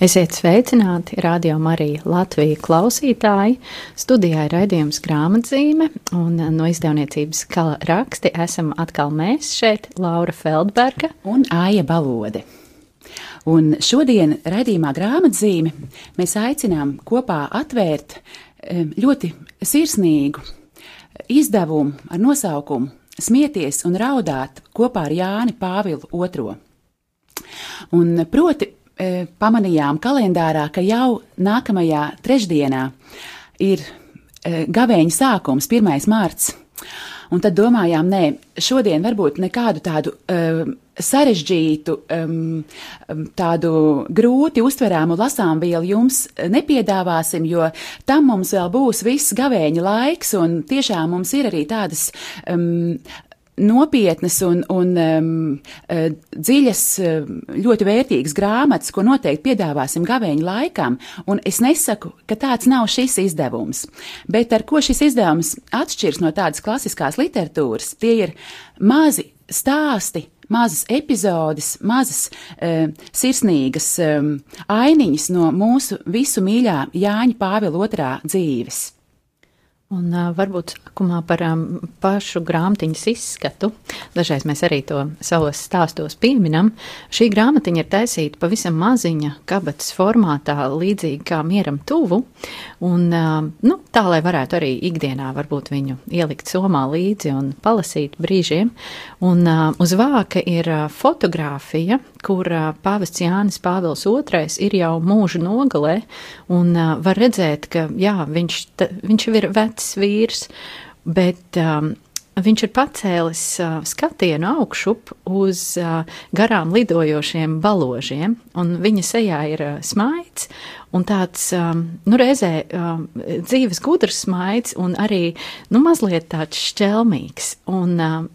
Esiet sveicināti, radio Marija Latvija klausītāji. Studijā ir raidījums grāmatzīme, un no izdevniecības kala raksti esam atkal mēs šeit, Laura Feldberga un Āja Balode. Un šodien raidījumā grāmatzīme mēs aicinām kopā atvērt ļoti sirsnīgu izdevumu ar nosaukumu Smieties un raudāt kopā ar Jāni Pāvilu II. Un proti pamanījām kalendārā, ka jau nākamajā trešdienā ir e, gavēņa sākums, 1. mārts. Un tad domājām, nē, šodien varbūt nekādu tādu um, sarežģītu, um, tādu grūti uztveramu lasām vielu jums nepiedāvāsim, jo tam mums vēl būs viss gavēņa laiks, un tiešām mums ir arī tādas um, nopietnas un, un um, uh, dziļas, uh, ļoti vērtīgas grāmatas, ko noteikti piedāvāsim gavēņa laikam, un es nesaku, ka tāds nav šis izdevums, bet ar ko šis izdevums atšķirs no tādas klasiskās literatūras, tie ir mazi stāsti, mazas epizodes, mazas uh, sirsnīgas um, ainiņas no mūsu visu mīļā Jāņa Pāvila otrā dzīves. Un uh, varbūt sākumā par um, pašu grāmatiņas izskatu. Dažreiz mēs arī to savos stāstos pieminam. Šī grāmatiņa ir taisīta pavisam maziņa, kabatas formātā, līdzīgi kā mieram tuvu. Un, uh, nu, tā, lai varētu arī ikdienā varbūt viņu ielikt somā līdzi un palasīt brīžiem. Un uh, uz vāka ir uh, fotografija, kur pāvests Jānis Pāvils II ir jau mūža nogalē. Un var redzēt, ka jā, viņš, ta, viņš jau ir vecs vīrs, bet um, viņš ir pacēlis uh, skatienu augšup uz uh, garām lidojošiem baložiem, un viņa sejā ir uh, smaids, un tāds, um, nu, reizē um, dzīves gudrs smaids, un arī, nu, mazliet tāds šķelmīgs. Un, um,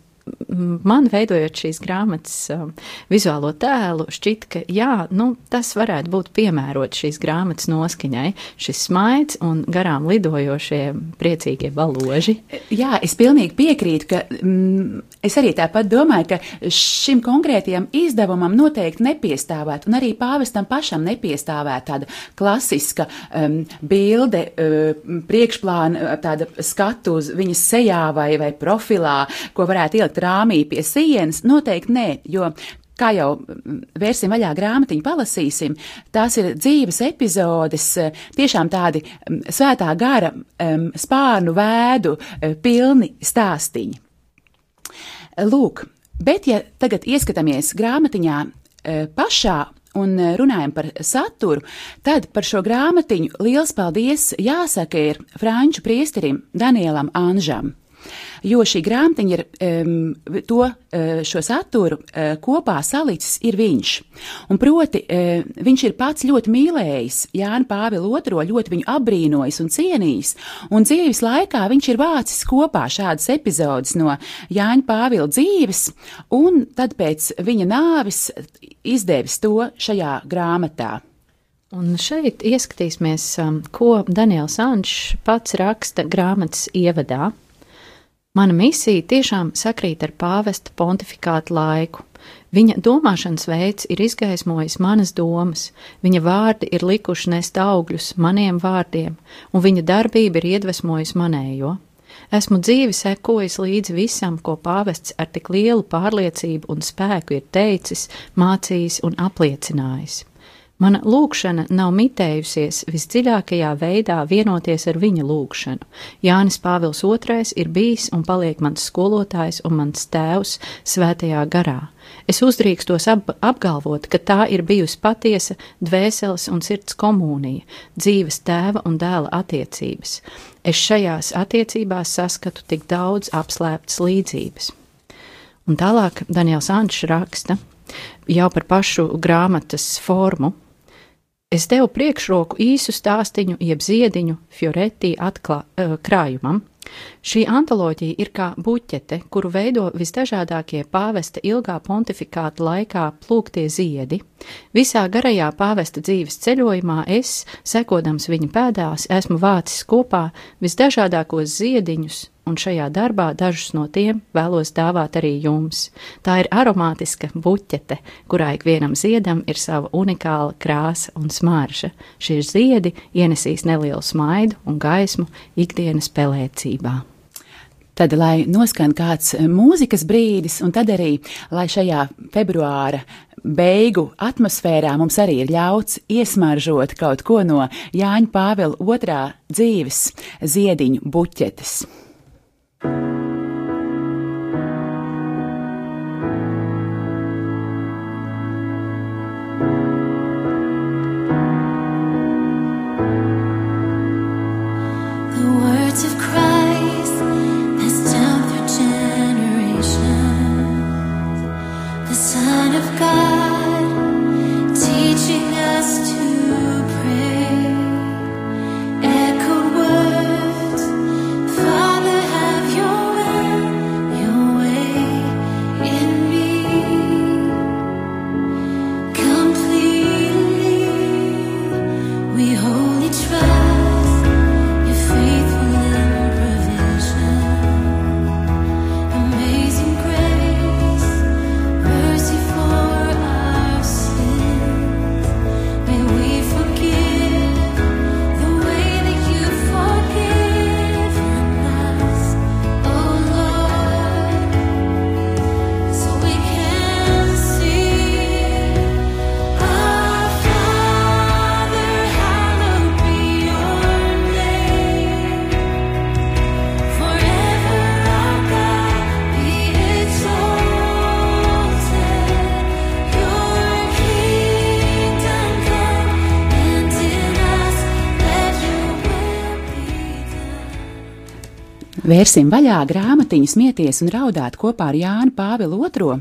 man veidojot šīs grāmatas um, vizuālo tēlu, šķiet, ka jā, nu, tas varētu būt piemērots šīs grāmatas noskaņai. Šis smaids un garām lidojošie priecīgie baloži. Jā, es pilnīgi piekrītu, ka mm, es arī tāpat domāju, ka šim konkrētajam izdevumam noteikti nepiestāvētu, un arī pāvestam pašam nepiestāvētu tāda klasiska um, bilde, uh, priekšplāna, tāda skatu uz viņas sejā vai, vai profilā, ko varētu ielikt rāmī pie sienas? Noteikti nē, jo kā jau mm, vērsim vaļā grāmatiņu, palasīsim, tās ir dzīves epizodes, eh, tiešām tādi mm, svētā gara um, spārnu vēdu uh, pilni stāstiņi. Lūk, bet ja tagad ieskatāmies grāmatiņā uh, pašā un runājam par saturu, tad par šo grāmatiņu liels paldies jāsaka ir franču priesterim Danielam Anžam jo šī grāmatiņa ir um, to uh, šo saturu uh, kopā salicis ir viņš. Un proti, uh, viņš ir pats ļoti mīlējis Jānu Pāvilu II, ļoti viņu apbrīnojis un cienījis, un dzīves laikā viņš ir vācis kopā šādas epizodes no Jāņa Pāvila dzīves, un tad pēc viņa nāvis izdevis to šajā grāmatā. Un šeit ieskatīsimies, ko Daniels Anšs pats raksta grāmatas ievadā. Mana misija tiešām sakrīt ar pāvesta pontifikāta laiku. Viņa domāšanas veids ir izgaismojis manas domas, viņa vārdi ir likuši nest augļus maniem vārdiem, un viņa darbība ir iedvesmojusi manējo. Esmu dzīvi sekojis līdzi visam, ko pāvests ar tik lielu pārliecību un spēku ir teicis, mācījis un apliecinājis. Mana lūkšana nav mitējusies visdziļākajā veidā vienoties ar viņa lūkšanu. Jānis Pāvils II ir bijis un paliek mans skolotājs un mans tēvs svētajā garā. Es uzdrīkstos ap apgalvot, ka tā ir bijusi patiesa dvēseles un sirds komunija, dzīves tēva un dēla attiecības. Es šajās attiecībās saskatu tik daudz apslēptas līdzības. Un tālāk Daniels Ančs raksta jau par pašu grāmatas formu. Es devu priekšroku īsu stāstiņu, jeb ziediņu Fioretī atklā, uh, krājumam. Šī antoloģija ir kā buķete, kuru veido visdažādākie pāvesta ilgā pontifikāta laikā plūktie ziedi. Visā garajā pāvesta dzīves ceļojumā es, sekodams viņa pēdās, esmu vācis kopā visdažādākos ziediņus, un šajā darbā dažus no tiem vēlos dāvāt arī jums. Tā ir aromātiska buķete, kurā ikvienam ziedam ir sava unikāla krāsa un smarža. Šie ziedi ienesīs nelielu smaidu un gaismu ikdienas pelēcībā. Tad, lai noskan kāds mūzikas brīdis, un tad arī, lai šajā februāra beigu atmosfērā mums arī ir ļauts iesmaržot kaut ko no Jāņa Pāvila otrā dzīves ziediņu buķetes. Bye. Vērsim vaļā grāmatiņu, smieties un raudāt kopā ar Jānu Pāvilu II.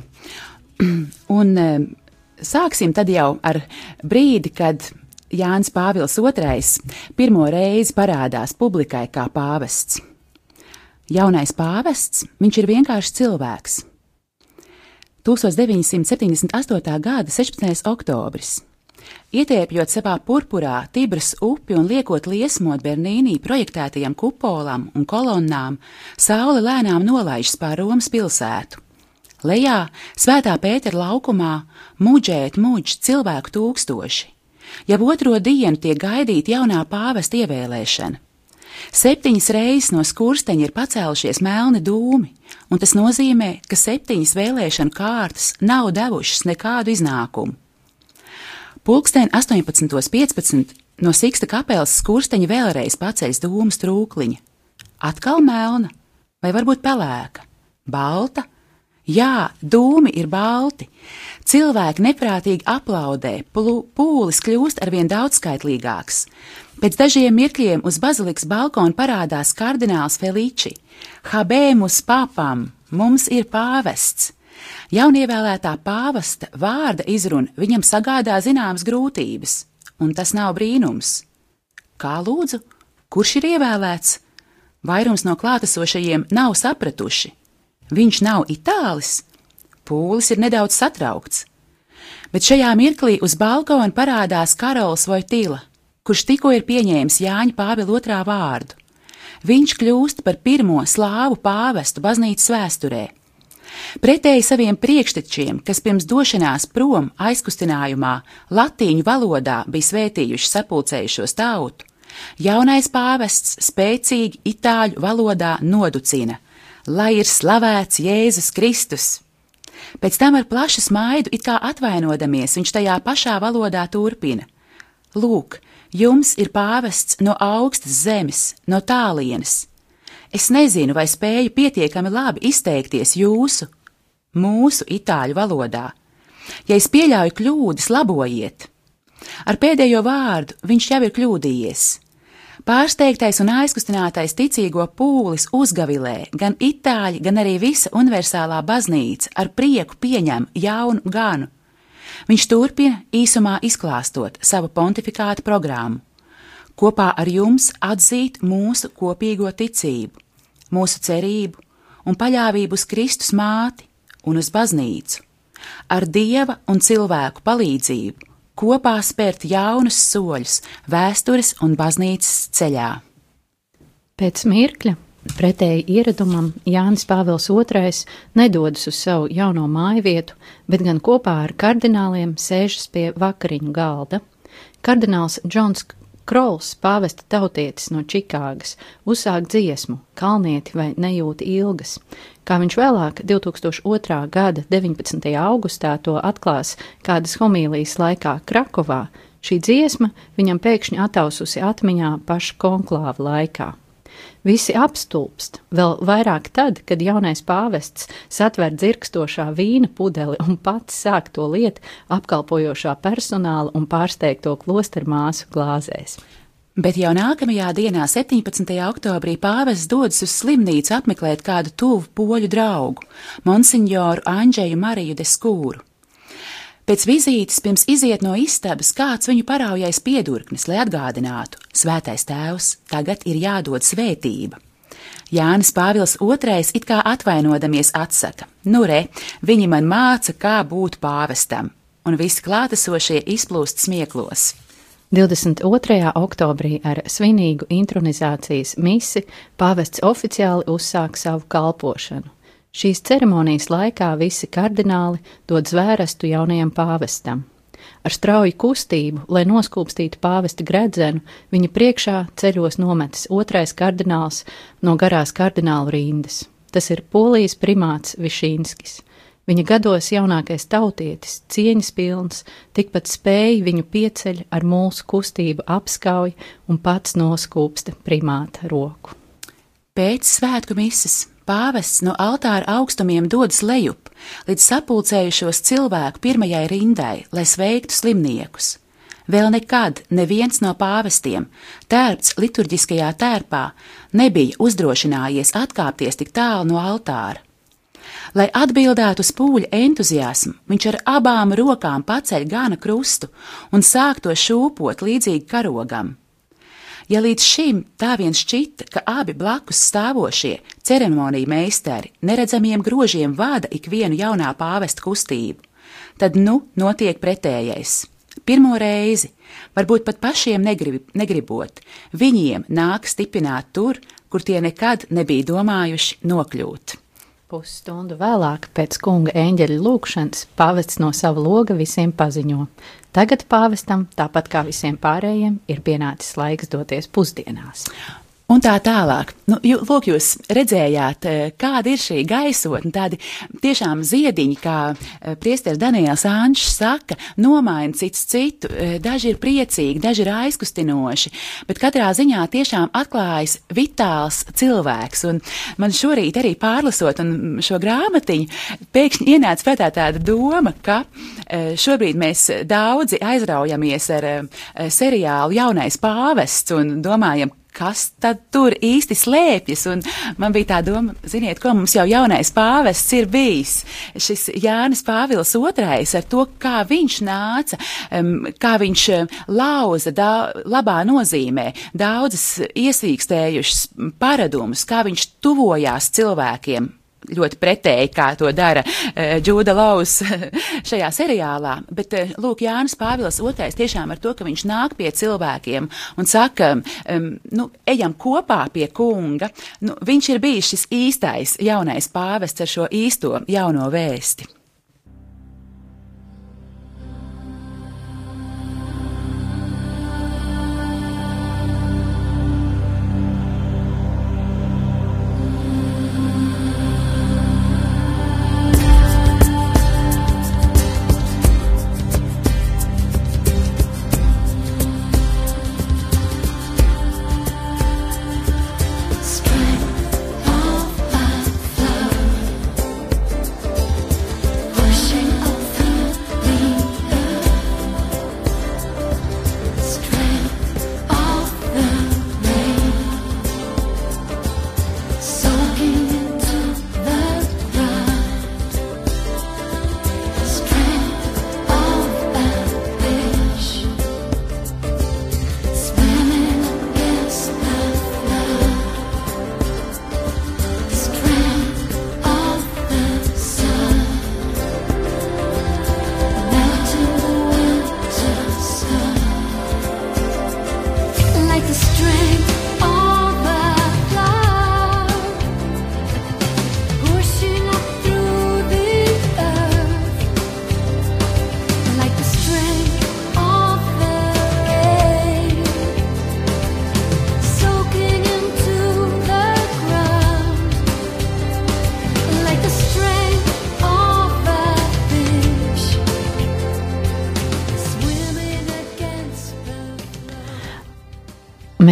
Un e, sāksim tad jau ar brīdi, kad Jānis Pāvils II pirmo reizi parādās publikai kā pāvests. Jaunais pāvests, viņš ir vienkārši cilvēks. 1978. gada 16. oktobris. Ietiepjot savā purpurā Tibras upi un liekot liesmot Bernīnī projektētajam kupolam un kolonnām, saule lēnām nolaižas pār Romas pilsētu. Lejā, Svētā Pētera laukumā, muģēt muģ cilvēku tūkstoši. Jau otro dienu tiek gaidīta jaunā pāvesta ievēlēšana. Septiņas reizes no skursteņa ir pacēlušies melni dūmi, un tas nozīmē, ka septiņas vēlēšanu kārtas nav devušas nekādu iznākumu. Pulksten 18.15 no Siksta kapelas skursteņa vēlreiz paceļas dūmas trūkliņa. Atkal melna, vai varbūt pelēka, balta? Jā, dūmi ir balti. Cilvēki neprātīgi aplaudē, pūlis kļūst arvien daudzskaitlīgāks. Pēc dažiem mirkļiem uz bazilikas balkona parādās kardināls Feliči. Habēmus papam, mums ir pāvests! Jaunievēlētā pāvesta vārda izruna viņam sagādā zināmas grūtības, un tas nav brīnums. Kā lūdzu, kurš ir ievēlēts? Vairums no klātesošajiem nav sapratuši. Viņš nav itālis. Pūlis ir nedaudz satraukts. Bet šajā mirklī uz balkona parādās Karols Vojtila, kurš tikko ir pieņēmis Jāņa Pāvila otrā vārdu. Viņš kļūst par pirmo slāvu pāvestu baznīcas vēsturē Pretēji saviem priekštečiem, kas pirms došanās prom aizkustinājumā latīņu valodā bija svētījuši sapulcējušos tautu, jaunais pāvests spēcīgi itāļu valodā noducina: Lai ir slavēts Jēzus Kristus! Pēc tam ar plašu smaidu, it kā atvainodamies, viņš tajā pašā valodā turpina: Lūk, jums ir pāvests no augstas zemes, no tālienes! Es nezinu, vai spēju pietiekami labi izteikties jūsu, mūsu itāļu valodā. Ja es pieļauju kļūdas, labojiet. Ar pēdējo vārdu viņš jau ir kļūdījies. Pārsteigtais un aizkustinātais ticīgo pūlis uzgavilē, gan itāļi, gan arī visa universālā baznīca ar prieku pieņem jaunu ganu. Viņš turpina īsumā izklāstot savu pontifikāta programmu. Kopā ar jums atzīt mūsu kopīgo ticību, mūsu cerību un paļāvību uz Kristus māti un uz baznīcu, ar dieva un cilvēku palīdzību kopā spērt jaunus soļus vēstures un baznīcas ceļā. Pēc mirkļa Pretēji ieradumam Jānis Pāvils II nedodas uz savu jauno māju vietu, bet gan kopā ar kardināliem sēžas pie vakariņu galda. Kardināls Džons Krols, pāvesta tautietis no Čikāgas, uzsāk dziesmu Kalnieti vai nejūti ilgas. Kā viņš vēlāk, 2002. gada 19. augustā to atklās kādas homīlijas laikā Krakovā, šī dziesma viņam pēkšņi ataususi atmiņā paša konklāva laikā. Visi apstulbst, vēl vairāk tad, kad jaunais pāvests satver dzirkstošā vīna pudeli un pats sāk to liet apkalpojošā personāla un pārsteigto klosteru māsu glāzēs. Bet jau nākamajā dienā, 17. oktobrī, pāvests dodas uz slimnīcu apmeklēt kādu tuvu poļu draugu, monsignoru Andžeju Mariju de Skūru. Pēc vizītes pirms iziet no istabas kāds viņu paraujais piedurknis, lai atgādinātu: Svētais tēvs, tagad ir jādod svētība. Jānis Pāvils II it kā atvainodamies atsaka: Nu, re, viņi man māca, kā būt pāvestam, un visi klātesošie izplūst smieklos. 22. oktobrī ar svinīgu intronizācijas misi pāvests oficiāli uzsāk savu kalpošanu. Šīs ceremonijas laikā visi kardināli dod zvērestu jaunajam pāvestam. Ar strauju kustību, lai noskūpstītu pāvesta gredzenu, viņa priekšā ceļos nometis otrais kardināls no garās kardinālu rindas. Tas ir polijas primāts Višīnskis. Viņa gados jaunākais tautietis, cieņas pilns, tikpat spēja viņu pieceļ ar mūsu kustību apskauj un pats noskūpsta primāta roku. Pēc svētku mises Pāvests no altāra augstumiem dodas lejup, līdz sapulcējušos cilvēku pirmajai rindai, lai sveiktu slimniekus. Vēl nekad neviens no pāvestiem, tērpts liturģiskajā tērpā, nebija uzdrošinājies atkāpties tik tālu no altāra. Lai atbildētu uz pūļa entuziasmu, viņš ar abām rokām paceļ gana krustu un sāk to šūpot līdzīgi karogam. Ja līdz šim tā vien šķita, ka abi blakus stāvošie ceremoniju meistari neredzamiem grožiem vada ikvienu jaunā pāvesta kustību, tad nu notiek pretējais. Pirmo reizi, varbūt pat pašiem negrib, negribot, viņiem nāk stiprināt tur, kur tie nekad nebija domājuši nokļūt. Pusstundu vēlāk, pēc kunga eņģeļa lūkšanas, pavests no sava loga visiem paziņo: Tagad pāvestam, tāpat kā visiem pārējiem, ir pienācis laiks doties pusdienās. Un tā tālāk. Nu, jū, lūk, jūs redzējāt, eh, kāda ir šī gaisotne, tādi tiešām ziediņi, kā eh, priesteris Daniels Anšs saka, nomaina cits citu, eh, daži ir priecīgi, daži ir aizkustinoši, bet katrā ziņā tiešām atklājas vitāls cilvēks. Un man šorīt arī pārlasot šo grāmatiņu, pēkšņi ienāca prātā tāda doma, ka šobrīd mēs daudzi aizraujamies ar seriālu Jaunais pāvests un domājam, kas tad tur īsti slēpjas. Un man bija tā doma, ziniet, ko mums jau jaunais pāvests ir bijis. Šis Jānis Pāvils II ar to, kā viņš nāca, kā viņš lauza da, labā nozīmē daudzas iesīkstējušas paradumus, kā viņš tuvojās cilvēkiem ļoti pretēji, kā to dara uh, Džūda Laus šajā seriālā. Bet, uh, lūk, Jānis Pāvils II tiešām ar to, ka viņš nāk pie cilvēkiem un saka, um, nu, ejam kopā pie kunga, nu, viņš ir bijis šis īstais jaunais pāvests ar šo īsto jauno vēsti.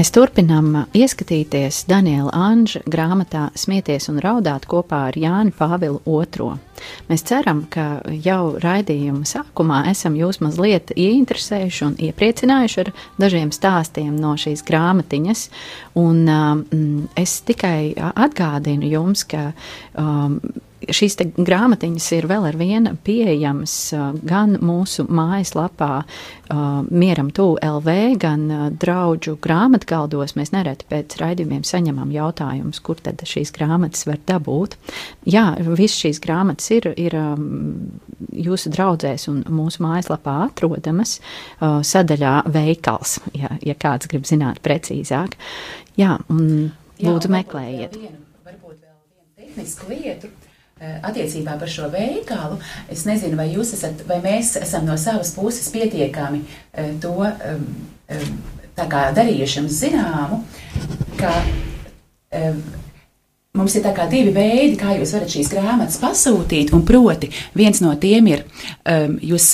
Mēs turpinām ieskatīties Daniela Anža grāmatā Smieties un raudāt kopā ar Jāni Pāvilu II. Mēs ceram, ka jau raidījuma sākumā esam jūs mazliet ieinteresējuši un iepriecinājuši ar dažiem stāstiem no šīs grāmatiņas. Un um, es tikai atgādinu jums, ka um, šīs grāmatiņas ir vēl ar vienu pieejamas gan mūsu mājaslapā, Mieram Tū LV, gan draugu grāmatgaldos. Mēs nereti pēc raidījumiem saņemam jautājumus, kur tad šīs grāmatas var dabūt. Jā, visas šīs grāmatas ir, ir jūsu draudzēs un mūsu mājaslapā atrodamas sadaļā veikals, ja, ja kāds grib zināt precīzāk. Jā, un lūdzu Jā, meklējiet. Varbūt vēl vienu tehnisku lietu attiecībā par šo veikalu, es nezinu, vai jūs esat, vai mēs esam no savas puses pietiekami eh, to darījuši jums zināmu, ka Mums ir divi veidi, kā jūs varat šīs grāmatas pasūtīt, un proti, viens no tiem ir, um, jūs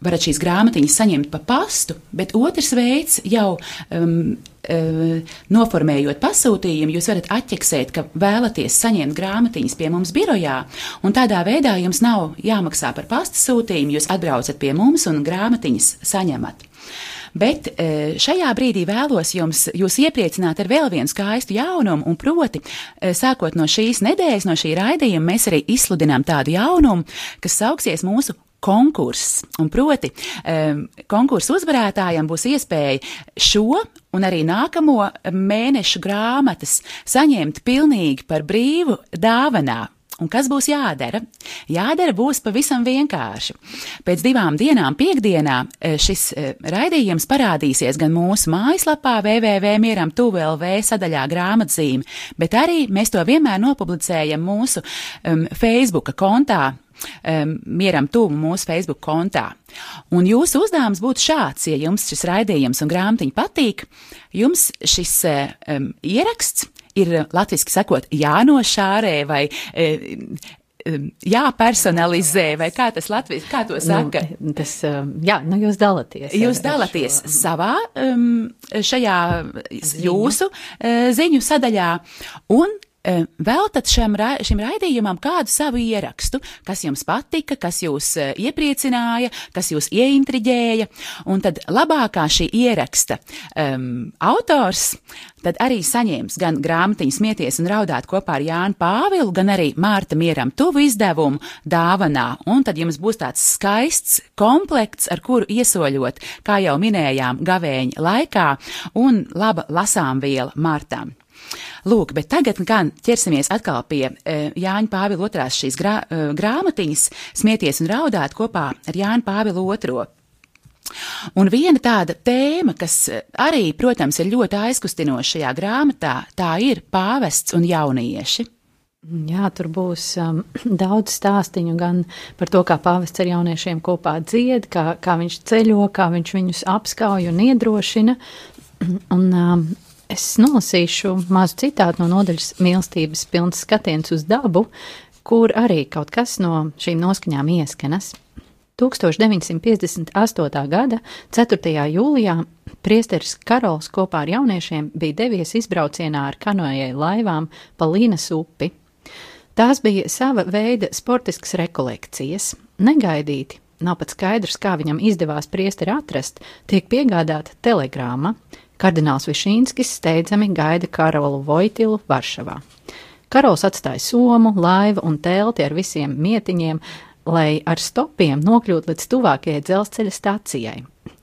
varat šīs grāmatiņas saņemt pa pastu, bet otrs veids jau um, noformējot pasūtījumu, jūs varat atķeksēt, ka vēlaties saņemt grāmatiņas pie mums birojā, un tādā veidā jums nav jāmaksā par pasta sūtījumu, jūs atbraucat pie mums un grāmatiņas saņemat. Bet e, šajā brīdī vēlos jums jūs iepriecināt ar vēl vienu skaistu jaunumu, un proti, e, sākot no šīs nedēļas, no šī raidījuma, mēs arī izsludinām tādu jaunumu, kas sauksies mūsu konkurss. Un proti, um, konkursu uzvarētājiem būs iespēja šo un arī nākamo mēnešu grāmatas saņemt pilnīgi par brīvu dāvanā. Un kas būs jādara? Jādara būs pavisam vienkārši. Pēc divām dienām, piekdienā, e, šis e, raidījums parādīsies gan mūsu mājaslapā, www.mieram tuvelv sadaļā grāmatzīme, bet arī mēs to vienmēr nopublicējam mūsu um, Facebook kontā, um, mieram tuvu mūsu Facebook kontā. Un jūsu uzdevums būtu šāds, ja jums šis raidījums un grāmatiņa patīk, jums šis um, ieraksts ir latviski sakot jānošārē vai e, jāpersonalizē, vai kā tas Latvijas, kā to nu, saka? Nu, tas, jā, nu jūs dalāties. Jūs dalāties šo. savā um, šajā Ziņu. jūsu uh, ziņu sadaļā, un Eh, veltat šim, ra šim raidījumam kādu savu ierakstu, kas jums patika, kas jūs eh, iepriecināja, kas jūs ieintriģēja, un tad labākā šī ieraksta um, autors tad arī saņems gan grāmatiņu smieties un raudāt kopā ar Jānu Pāvilu, gan arī Mārta Mieram tuvu izdevumu dāvanā, un tad jums būs tāds skaists komplekts, ar kuru iesoļot, kā jau minējām, gavēņa laikā, un laba lasām viela Mārtām. Lūk, bet tagad gan ķersimies atkal pie uh, Jāņa Pāvila otrās šīs grā, uh, grāmatiņas, smieties un raudāt kopā ar Jāņu Pāvilu otro. Un viena tāda tēma, kas arī, protams, ir ļoti aizkustinoša šajā grāmatā, tā ir pāvests un jaunieši. Jā, tur būs um, daudz stāstīņu gan par to, kā pāvests ar jauniešiem kopā dzied, kā, kā viņš ceļo, kā viņš viņus apskauj un iedrošina. Un, um, Es nolasīšu mazu citātu no nodaļas mīlestības pilns skatiens uz dabu, kur arī kaut kas no šīm noskaņām ieskanas. 1958. gada 4. jūlijā priesteris Karols kopā ar jauniešiem bija devies izbraucienā ar kanojai laivām pa Līnas upi. Tās bija sava veida sportiskas rekolekcijas. Negaidīti, nav pat skaidrs, kā viņam izdevās priesteri atrast, tiek piegādāta telegrāma, Kardināls Višīnskis steidzami gaida Karolu Vojtilu Varšavā. Karols atstāja somu, laivu un telti ar visiem mietiņiem, lai ar stopiem nokļūtu līdz tuvākajai dzelzceļa stacijai.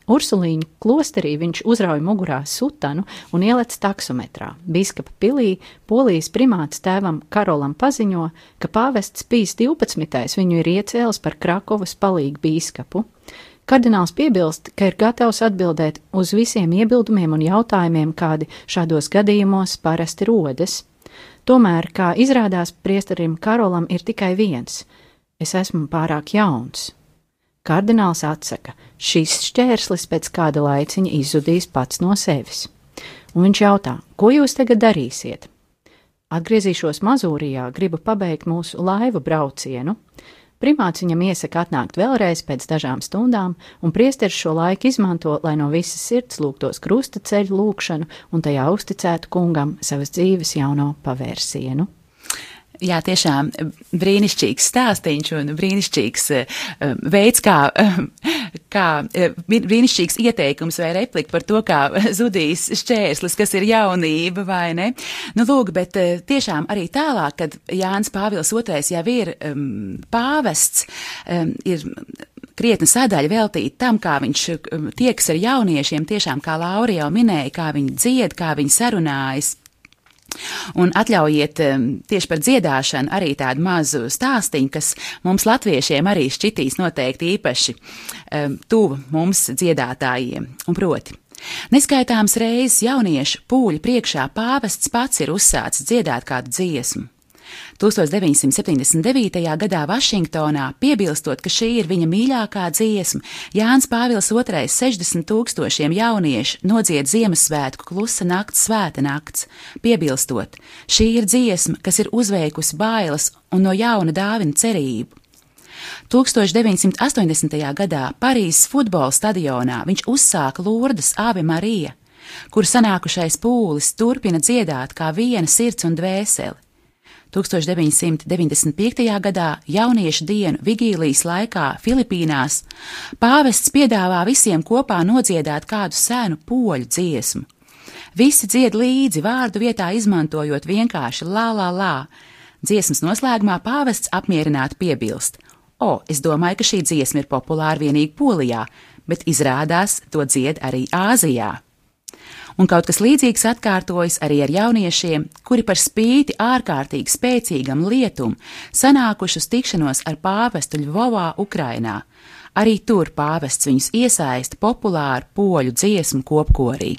Ursulīņa klosterī viņš uzrauja mugurā sutanu un ielec taksometrā. Bīskapa pilī polijas primāts tēvam Karolam paziņo, ka pāvests Pīs 12. viņu ir iecēlis par Krakovas palīgu bīskapu. Kardināls piebilst, ka ir gatavs atbildēt uz visiem iebildumiem un jautājumiem, kādi šādos gadījumos parasti rodas. Tomēr, kā izrādās, priesterim Karolam ir tikai viens - es esmu pārāk jauns. Kardināls atsaka, šis šķērslis pēc kāda laiciņa izzudīs pats no sevis. Un viņš jautā, ko jūs tagad darīsiet? Atgriezīšos Mazūrijā, gribu pabeigt mūsu laivu braucienu. Primāts viņam iesaka atnākt vēlreiz pēc dažām stundām, un priesteris šo laiku izmanto, lai no visas sirds lūgtos krusta ceļu lūgšanu un tajā uzticētu kungam savas dzīves jauno pavērsienu. Jā, tiešām brīnišķīgs stāstīns un brīnišķīgs uh, veids, kā, uh, kā brīnišķīgs ieteikums vai replika par to, kā zudīs šķērslis, kas ir jaunība vai ne. Nu, lūk, bet tiešām arī tālāk, kad Jānis Pāvils II jau ir um, pāvests, um, ir krietna sadaļa veltīta tam, kā viņš tiekas ar jauniešiem, tiešām kā Laura jau minēja, kā viņi dzied, kā viņi sarunājas. Un atļaujiet tieši par dziedāšanu arī tādu mazu stāstīņu, kas mums latviešiem arī šķitīs noteikti īpaši tuvu mums dziedātājiem. Un proti, neskaitāms reizes jauniešu pūļu priekšā pāvests pats ir uzsācis dziedāt kādu dziesmu. 1979. gadā Vašingtonā, piebilstot, ka šī ir viņa mīļākā dziesma, Jānis Pāvils II 60 tūkstošiem jauniešu nodzied Ziemassvētku klusa nakts svēta nakts, piebilstot, šī ir dziesma, kas ir uzveikusi bailes un no jauna dāvina cerību. 1980. gadā Parīzes futbola stadionā viņš uzsāka Lurdas Ave Marija, kur sanākušais pūlis turpina dziedāt kā viena sirds un dvēseli. 1995. gadā jauniešu dienu vigīlijas laikā Filipīnās pāvests piedāvā visiem kopā nodziedāt kādu senu poļu dziesmu. Visi dzied līdzi, vārdu vietā izmantojot vienkārši lā, lā, lā. Dziesmas noslēgumā pāvests apmierināti piebilst: O, es domāju, ka šī dziesma ir populāra vienīgi Polijā, bet izrādās to dzied arī Āzijā un kaut kas līdzīgs atkārtojas arī ar jauniešiem, kuri par spīti ārkārtīgi spēcīgam lietum sanākuši uz tikšanos ar pāvestu Ļvovā, Ukrainā. Arī tur pāvests viņus iesaista populāru poļu dziesmu kopkorī.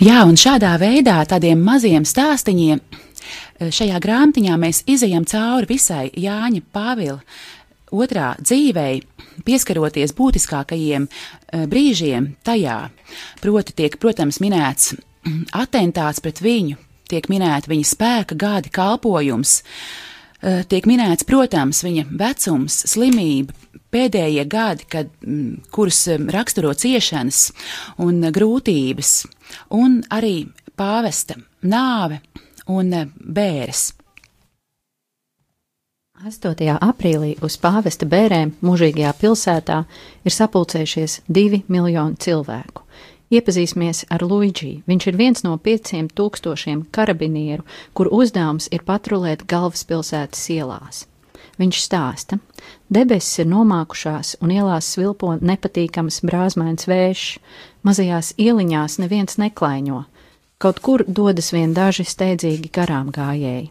Jā, un šādā veidā, tādiem maziem stāstiņiem, eh, šajā grāmatiņā mēs izējām cauri visai Jāņa Pāvila otrā dzīvei, pieskaroties būtiskākajiem eh, brīžiem tajā. Proti, tiek, protams, minēts atentāts pret viņu, tiek minēta viņa spēka gadi, kalpojums, eh, tiek minēts, protams, viņa vecums, slimība, pēdējie gadi, kad, kurus raksturo ciešanas un grūtības un arī pāvesta nāve un eh, bēres. 8. aprīlī uz pāvesta bērēm mūžīgajā pilsētā ir sapulcējušies divi miljoni cilvēku. Iepazīsimies ar Luigi. Viņš ir viens no pieciem tūkstošiem karabinieru, kur uzdevums ir patrulēt galvaspilsētas ielās. Viņš stāsta, debesis ir nomākušās un ielās svilpo nepatīkams brāzmains vējš, mazajās ieliņās neviens neklaiņo, kaut kur dodas vien daži steidzīgi garām gājēji.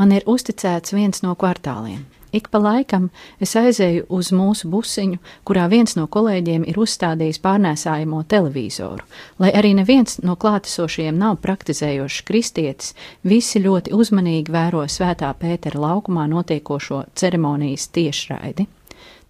Man ir uzticēts viens no kvartāliem. Ik pa laikam es aizēju uz mūsu busiņu, kurā viens no kolēģiem ir uzstādījis pārnēsājamo televizoru. Lai arī neviens no klātesošajiem nav praktizējošs kristietis, visi ļoti uzmanīgi vēro svētā Pētera laukumā notiekošo ceremonijas tiešraidi.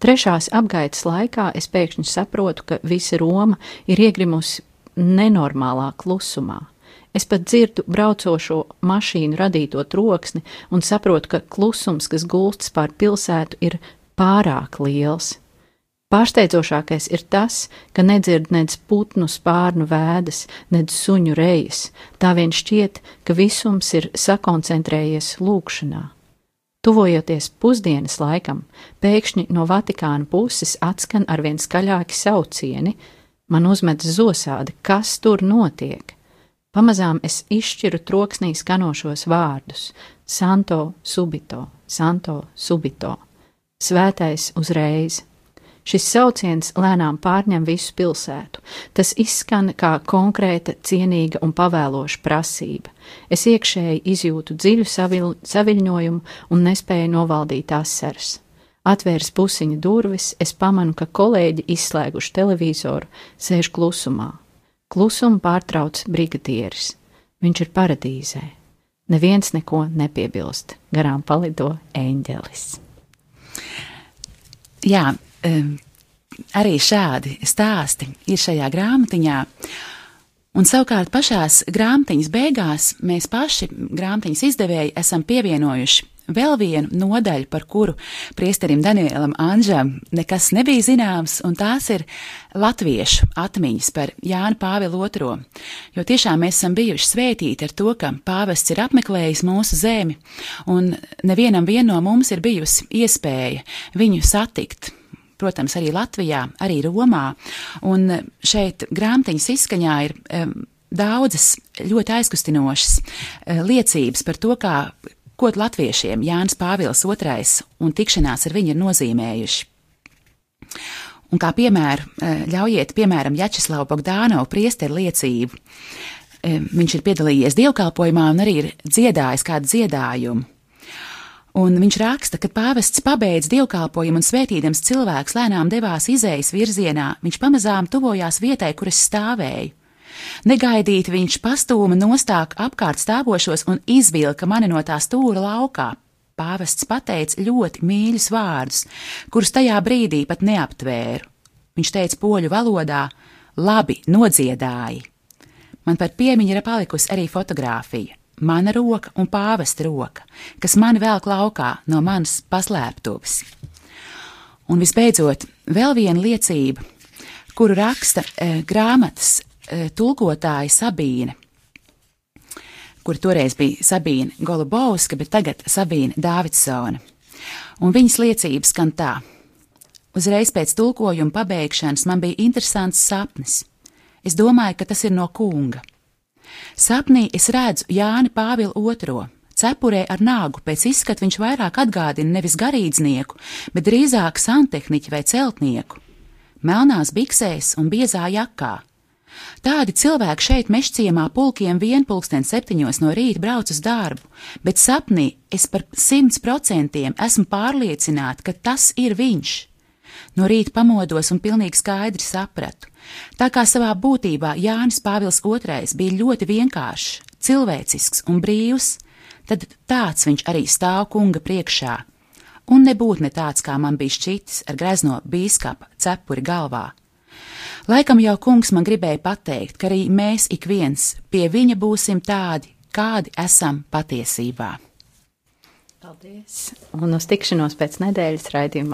Trešās apgaitas laikā es pēkšņi saprotu, ka visa Roma ir iegrimusi nenormālā klusumā. Es pat dzirdu braucošo mašīnu radīto troksni un saprotu, ka klusums, kas gulstas pār pilsētu, ir pārāk liels. Pārsteidzošākais ir tas, ka nedzird nedz putnu spārnu vēdas, nedz suņu rejas, tā vien šķiet, ka visums ir sakoncentrējies lūkšanā. Tuvojoties pusdienas laikam, pēkšņi no Vatikāna puses atskan arvien skaļāki saucieni, man uzmet zosādi, kas tur notiek. Pamazām es izšķiru troksnī skanošos vārdus - Santo subito, Santo subito, svētais uzreiz. Šis sauciens lēnām pārņem visu pilsētu. Tas izskan kā konkrēta, cienīga un pavēloša prasība. Es iekšēji izjūtu dziļu savil, saviļņojumu un nespēju novaldīt asaras. Atvērs pusiņa durvis, es pamanu, ka kolēģi izslēguši televizoru, sēž klusumā. Klusumu pārtrauc brigadieris. Viņš ir paradīzē. Neviens neko nepiebilst. Garām palido eņģelis. Jā, um, arī šādi stāsti ir šajā grāmatiņā. Un savukārt pašās grāmatiņas beigās mēs paši, grāmatiņas izdevēji, esam pievienojuši vēl vienu nodaļu, par kuru priesterim Danielam Anžam nekas nebija zināms, un tās ir latviešu atmiņas par Jānu Pāvilu II. Jo tiešām mēs esam bijuši svētīti ar to, ka pāvests ir apmeklējis mūsu zemi, un nevienam vien no mums ir bijusi iespēja viņu satikt. Protams, arī Latvijā, arī Romā, un šeit grāmatiņas izskaņā ir um, daudzas ļoti aizkustinošas uh, liecības par to, kā ko latviešiem Jānis Pāvils II un tikšanās ar viņu ir nozīmējuši. Un kā piemēru, eh, ļaujiet, piemēram, Jačeslavu Bogdānovu priesteru liecību. Eh, viņš ir piedalījies dievkalpojumā un arī ir dziedājis kādu dziedājumu. Un viņš raksta, ka pāvests pabeidz dievkalpojumu un svētīdams cilvēks lēnām devās izējas virzienā, viņš pamazām tuvojās vietai, kur es stāvēju. Negaidīti viņš pastūma nostāk apkārt stāvošos un izvilka mani no tā stūra laukā. Pāvests pateica ļoti mīļus vārdus, kurus tajā brīdī pat neaptvēru. Viņš teica poļu valodā: Labi, nodziedāji! Man par piemiņu ir palikusi arī fotografija mana roka un pāvesta roka, kas mani velk laukā no manas paslēptuves. Un visbeidzot, vēl viena liecība, kuru raksta e, grāmatas tulkotāja Sabīne, kur toreiz bija Sabīne Golubovska, bet tagad Sabīne Dāvidsona. Un viņas liecības skan tā. Uzreiz pēc tulkojuma pabeigšanas man bija interesants sapnis. Es domāju, ka tas ir no kunga. Sapnī es redzu Jāni Pāvilu II. Cepurē ar nāgu pēc izskata viņš vairāk atgādina nevis garīdznieku, bet drīzāk santehniķu vai celtnieku. Melnās biksēs un biezā jakā, Tādi cilvēki šeit mešciemā pulkiem vienpulksten septiņos no rīta brauc uz darbu, bet sapnī es par simts procentiem esmu pārliecināta, ka tas ir viņš. No rīta pamodos un pilnīgi skaidri sapratu. Tā kā savā būtībā Jānis Pāvils II bija ļoti vienkāršs, cilvēcisks un brīvs, tad tāds viņš arī stāv kunga priekšā. Un nebūtu ne tāds, kā man bija šķitis ar grezno bīskapa cepuri galvā. Laikam jau kungs man gribēja pateikt, ka arī mēs ik viens pie viņa būsim tādi, kādi esam patiesībā. Paldies! Un uz tikšanos pēc nedēļas raidījumā.